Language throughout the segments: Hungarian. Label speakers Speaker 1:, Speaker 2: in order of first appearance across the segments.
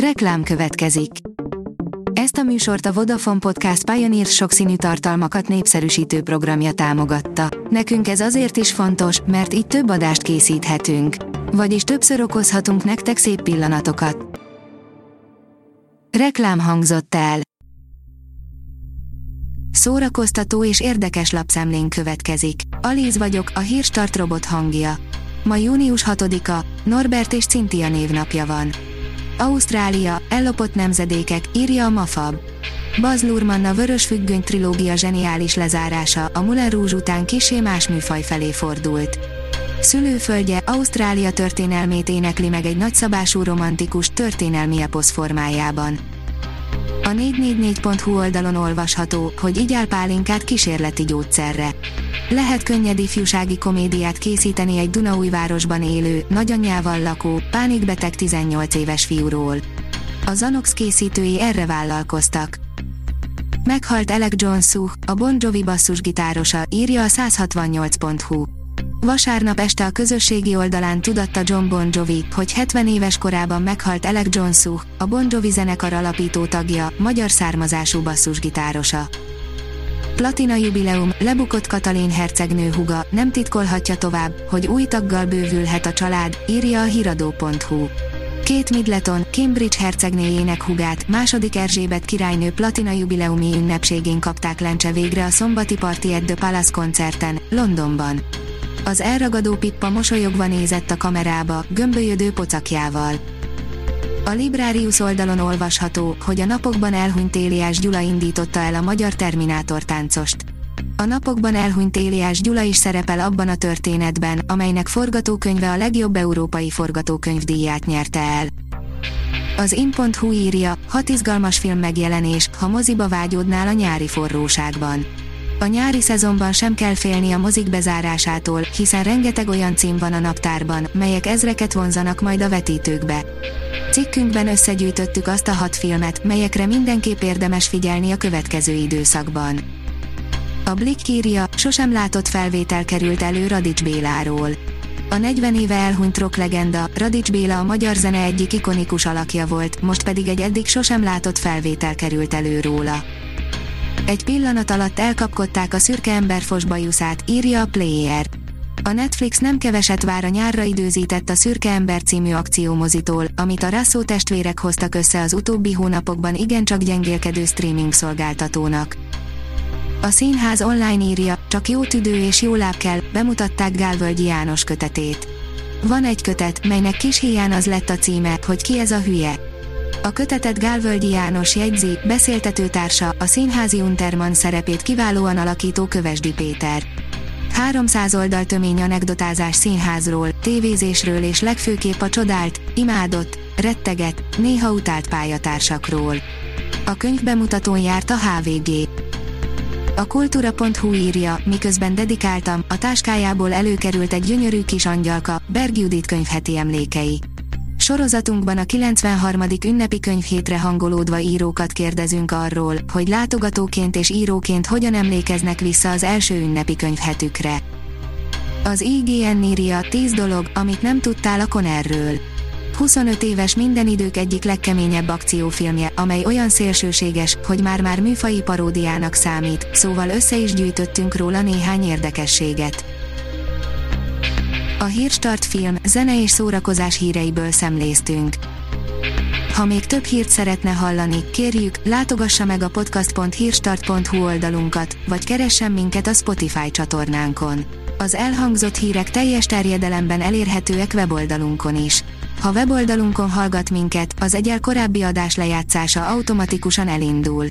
Speaker 1: Reklám következik. Ezt a műsort a Vodafone Podcast Pioneer sokszínű tartalmakat népszerűsítő programja támogatta. Nekünk ez azért is fontos, mert így több adást készíthetünk. Vagyis többször okozhatunk nektek szép pillanatokat. Reklám hangzott el. Szórakoztató és érdekes lapszemlén következik. Alíz vagyok, a hírstart robot hangja. Ma június 6-a, Norbert és Cintia névnapja van. Ausztrália, ellopott nemzedékek, írja a Mafab. Baz Luhrmann a Vörös Függöny trilógia zseniális lezárása, a Moulin Rouge után kisé más műfaj felé fordult. Szülőföldje Ausztrália történelmét énekli meg egy nagyszabású romantikus, történelmi eposz formájában. A 444.hu oldalon olvasható, hogy így áll pálinkát kísérleti gyógyszerre. Lehet könnyed ifjúsági komédiát készíteni egy Dunaújvárosban élő, nagyanyjával lakó, pánikbeteg 18 éves fiúról. A Zanox készítői erre vállalkoztak. Meghalt Alec Johnsu, a Bon Jovi basszusgitárosa, írja a 168.hu. Vasárnap este a közösségi oldalán tudatta John Bon Jovi, hogy 70 éves korában meghalt Alec Johnsu, a Bon Jovi zenekar alapító tagja, magyar származású basszusgitárosa. Platina jubileum, lebukott Katalin hercegnő huga, nem titkolhatja tovább, hogy új taggal bővülhet a család, írja a hiradó.hu. Két Midleton, Cambridge hercegnéjének hugát, második Erzsébet királynő platina jubileumi ünnepségén kapták lencse végre a szombati Party at the Palace koncerten, Londonban. Az elragadó Pippa mosolyogva nézett a kamerába, gömbölyödő pocakjával. A Librarius oldalon olvasható, hogy a napokban elhunyt Éliás Gyula indította el a magyar Terminátor táncost. A napokban elhunyt Éliás Gyula is szerepel abban a történetben, amelynek forgatókönyve a legjobb európai forgatókönyvdíját nyerte el. Az in.hu írja, hat izgalmas film megjelenés, ha moziba vágyódnál a nyári forróságban. A nyári szezonban sem kell félni a mozik bezárásától, hiszen rengeteg olyan cím van a naptárban, melyek ezreket vonzanak majd a vetítőkbe. Cikkünkben összegyűjtöttük azt a hat filmet, melyekre mindenképp érdemes figyelni a következő időszakban. A Blick írja, sosem látott felvétel került elő Radics Béláról. A 40 éve elhunyt rock legenda, Radics Béla a magyar zene egyik ikonikus alakja volt, most pedig egy eddig sosem látott felvétel került elő róla. Egy pillanat alatt elkapkodták a szürke ember fosbajuszát, írja a Player. A Netflix nem keveset vár a nyárra időzített a Szürke Ember című akciómozitól, amit a Rasszó testvérek hoztak össze az utóbbi hónapokban igencsak gyengélkedő streaming szolgáltatónak. A színház online írja, csak jó tüdő és jó láb kell, bemutatták Gálvölgyi János kötetét. Van egy kötet, melynek kis hián az lett a címe, hogy ki ez a hülye. A kötetet Gálvölgyi János jegyzi, beszéltetőtársa, a színházi Unterman szerepét kiválóan alakító Kövesdi Péter. 300 oldal tömény anekdotázás színházról, tévézésről és legfőképp a csodált, imádott, retteget, néha utált pályatársakról. A könyv bemutatón járt a HVG. A kultúra.hu írja, miközben dedikáltam, a táskájából előkerült egy gyönyörű kis angyalka, Berg Judit könyvheti emlékei. Sorozatunkban a 93. ünnepi könyvhétre hangolódva írókat kérdezünk arról, hogy látogatóként és íróként hogyan emlékeznek vissza az első ünnepi könyvhetükre. Az IGN írja 10 dolog, amit nem tudtál a Connerről. 25 éves minden idők egyik legkeményebb akciófilmje, amely olyan szélsőséges, hogy már-már műfai paródiának számít, szóval össze is gyűjtöttünk róla néhány érdekességet. A Hírstart film, zene és szórakozás híreiből szemléztünk. Ha még több hírt szeretne hallani, kérjük, látogassa meg a podcast.hírstart.hu oldalunkat, vagy keressen minket a Spotify csatornánkon. Az elhangzott hírek teljes terjedelemben elérhetőek weboldalunkon is. Ha weboldalunkon hallgat minket, az egyel korábbi adás lejátszása automatikusan elindul.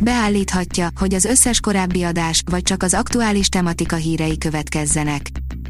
Speaker 1: Beállíthatja, hogy az összes korábbi adás, vagy csak az aktuális tematika hírei következzenek.